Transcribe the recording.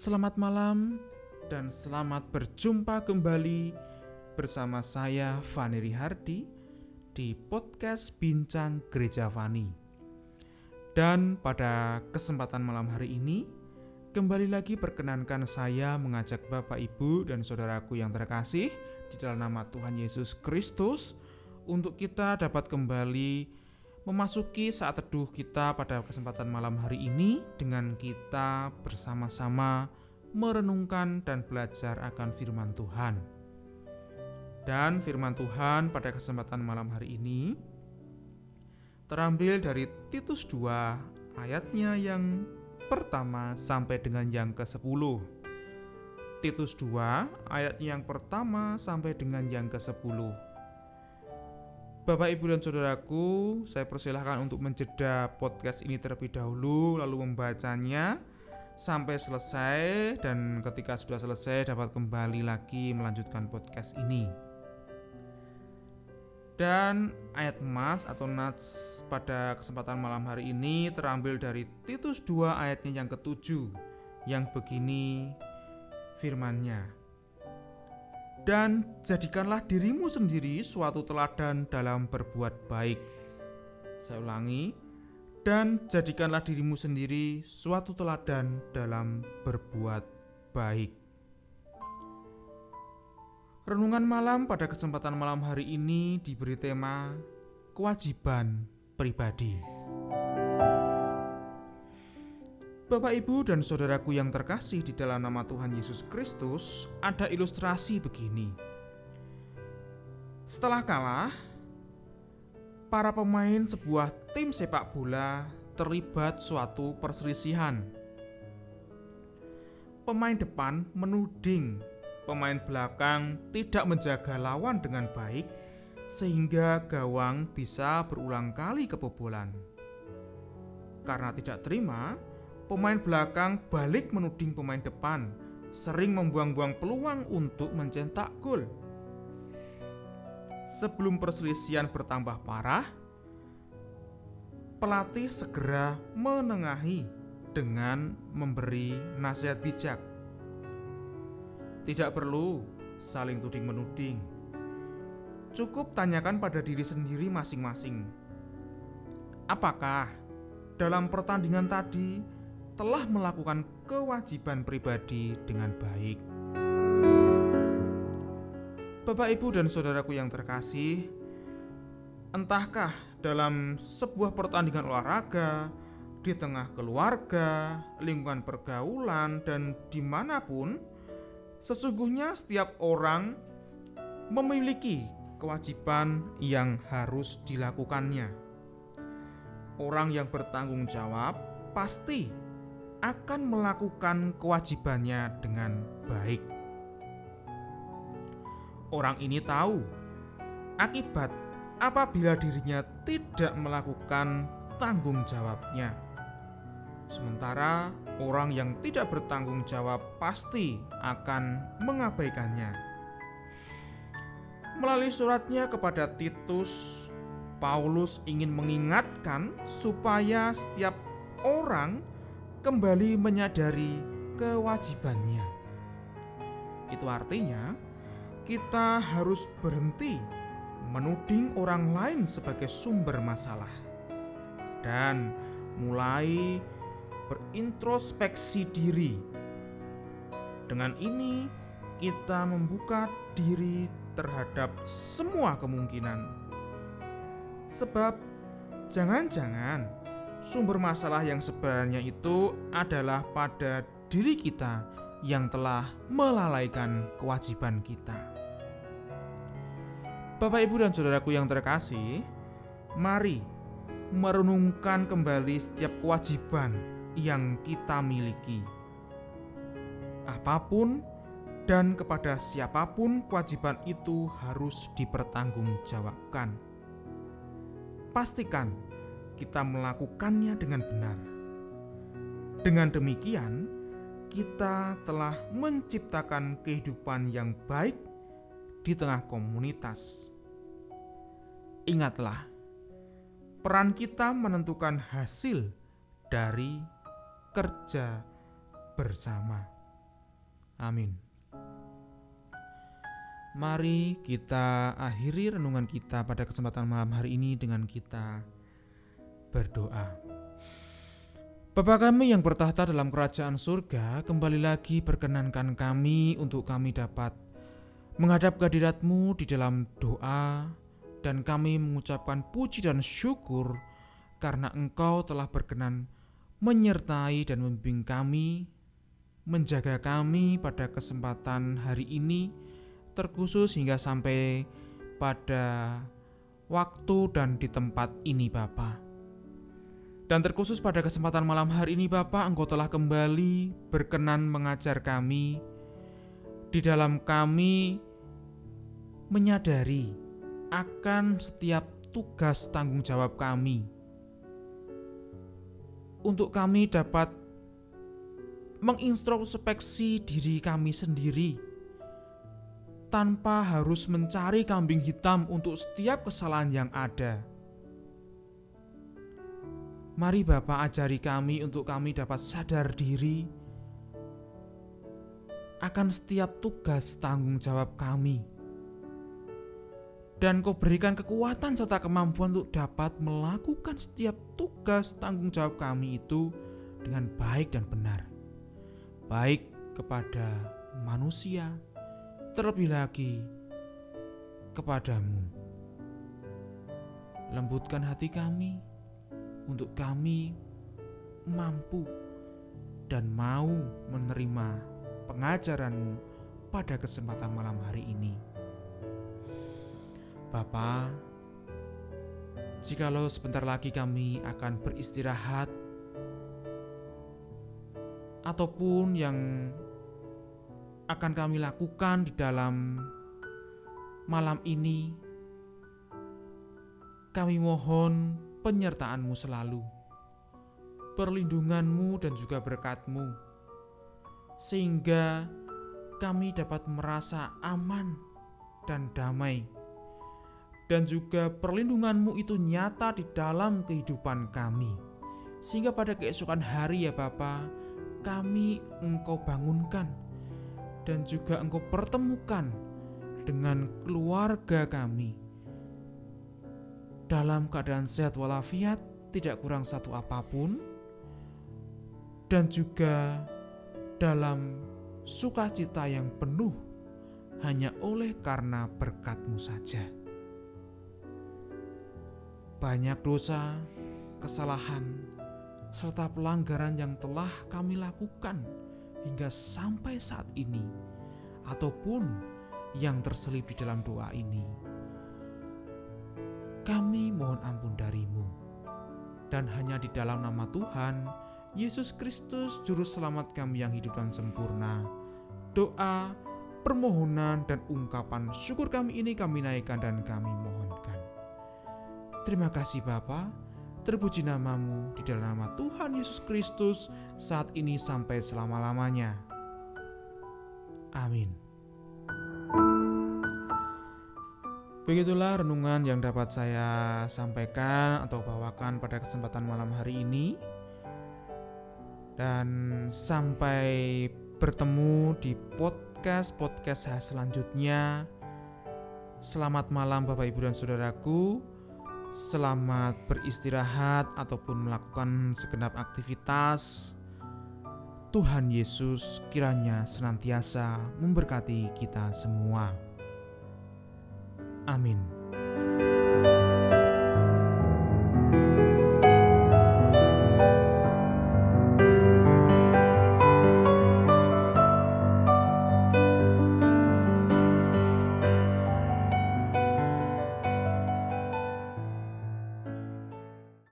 Selamat malam dan selamat berjumpa kembali bersama saya Fani Rihardi di podcast Bincang Gereja Fani. Dan pada kesempatan malam hari ini, kembali lagi perkenankan saya mengajak Bapak Ibu dan saudaraku yang terkasih di dalam nama Tuhan Yesus Kristus untuk kita dapat kembali memasuki saat teduh kita pada kesempatan malam hari ini dengan kita bersama-sama merenungkan dan belajar akan firman Tuhan. Dan firman Tuhan pada kesempatan malam hari ini terambil dari Titus 2 ayatnya yang pertama sampai dengan yang ke-10. Titus 2 ayat yang pertama sampai dengan yang ke-10. Bapak, Ibu, dan Saudaraku, saya persilahkan untuk menjeda podcast ini terlebih dahulu, lalu membacanya sampai selesai, dan ketika sudah selesai dapat kembali lagi melanjutkan podcast ini. Dan ayat emas atau nats pada kesempatan malam hari ini terambil dari Titus 2 ayatnya yang ketujuh, yang begini firmannya dan jadikanlah dirimu sendiri suatu teladan dalam berbuat baik. Saya ulangi, dan jadikanlah dirimu sendiri suatu teladan dalam berbuat baik. Renungan malam pada kesempatan malam hari ini diberi tema kewajiban pribadi. Bapak, Ibu, dan saudaraku yang terkasih di dalam nama Tuhan Yesus Kristus, ada ilustrasi begini. Setelah kalah, para pemain sebuah tim sepak bola terlibat suatu perselisihan. Pemain depan menuding pemain belakang tidak menjaga lawan dengan baik, sehingga gawang bisa berulang kali kebobolan. Karena tidak terima, pemain belakang balik menuding pemain depan, sering membuang-buang peluang untuk mencetak gol. Sebelum perselisihan bertambah parah, pelatih segera menengahi dengan memberi nasihat bijak. Tidak perlu saling tuding menuding. Cukup tanyakan pada diri sendiri masing-masing. Apakah dalam pertandingan tadi telah melakukan kewajiban pribadi dengan baik. Bapak, ibu, dan saudaraku yang terkasih, entahkah dalam sebuah pertandingan olahraga, di tengah keluarga, lingkungan pergaulan, dan di mana pun, sesungguhnya setiap orang memiliki kewajiban yang harus dilakukannya. Orang yang bertanggung jawab pasti akan melakukan kewajibannya dengan baik. Orang ini tahu akibat apabila dirinya tidak melakukan tanggung jawabnya. Sementara orang yang tidak bertanggung jawab pasti akan mengabaikannya. Melalui suratnya kepada Titus, Paulus ingin mengingatkan supaya setiap orang kembali menyadari kewajibannya. Itu artinya kita harus berhenti menuding orang lain sebagai sumber masalah dan mulai berintrospeksi diri. Dengan ini, kita membuka diri terhadap semua kemungkinan, sebab jangan-jangan sumber masalah yang sebenarnya itu adalah pada diri kita yang telah melalaikan kewajiban kita. Bapak, ibu, dan saudaraku yang terkasih, mari merenungkan kembali setiap kewajiban yang kita miliki. Apa pun dan kepada siapa pun kewajiban itu harus dipertanggungjawabkan. Pastikan kita melakukannya dengan benar. Dengan demikian, kita telah menciptakan kehidupan yang baik di tengah komunitas. Ingatlah, peran kita menentukan hasil dari kerja bersama. Amin. Mari kita akhiri renungan kita pada kesempatan malam hari ini dengan kita berdoa. Bapa kami yang bertahta dalam kerajaan surga, kembali lagi perkenankan kami untuk kami dapat menghadap kehadiratmu di dalam doa, dan kami mengucapkan puji dan syukur karena Engkau telah berkenan menyertai dan membimbing kami, menjaga kami pada kesempatan hari ini, terkhusus hingga sampai pada waktu dan di tempat ini Bapa. Dan terkhusus pada kesempatan malam hari ini Bapak, Engkau telah kembali berkenan mengajar kami di dalam kami menyadari akan setiap tugas tanggung jawab kami untuk kami dapat mengintrospeksi diri kami sendiri tanpa harus mencari kambing hitam untuk setiap kesalahan yang ada. Mari Bapak ajari kami untuk kami dapat sadar diri akan setiap tugas tanggung jawab kami dan kau berikan kekuatan serta kemampuan untuk dapat melakukan setiap tugas tanggung jawab kami itu dengan baik dan benar. Baik kepada manusia, terlebih lagi kepadamu. Lembutkan hati kami untuk kami mampu dan mau menerima pengajaranmu pada kesempatan malam hari ini. Bapa, jikalau sebentar lagi kami akan beristirahat ataupun yang akan kami lakukan di dalam malam ini, kami mohon penyertaan-Mu selalu, perlindungan-Mu dan juga berkat-Mu, sehingga kami dapat merasa aman dan damai dan juga perlindunganmu itu nyata di dalam kehidupan kami. Sehingga pada keesokan hari ya Bapa, kami engkau bangunkan dan juga engkau pertemukan dengan keluarga kami. Dalam keadaan sehat walafiat, tidak kurang satu apa pun, dan juga dalam sukacita yang penuh hanya oleh karena berkatmu saja banyak dosa, kesalahan, serta pelanggaran yang telah kami lakukan hingga sampai saat ini, ataupun yang terselip di dalam doa ini. Kami mohon ampun darimu, dan hanya di dalam nama Tuhan, Yesus Kristus, Juru Selamat kami yang hidup dan sempurna, doa, permohonan, dan ungkapan syukur kami ini kami naikkan dan kami mohonkan. Terima kasih Bapa, terpuji namamu di dalam nama Tuhan Yesus Kristus saat ini sampai selama-lamanya. Amin. Begitulah renungan yang dapat saya sampaikan atau bawakan pada kesempatan malam hari ini. Dan sampai bertemu di podcast-podcast selanjutnya. Selamat malam Bapak Ibu dan Saudaraku. Selamat beristirahat ataupun melakukan segenap aktivitas. Tuhan Yesus kiranya senantiasa memberkati kita semua. Amin.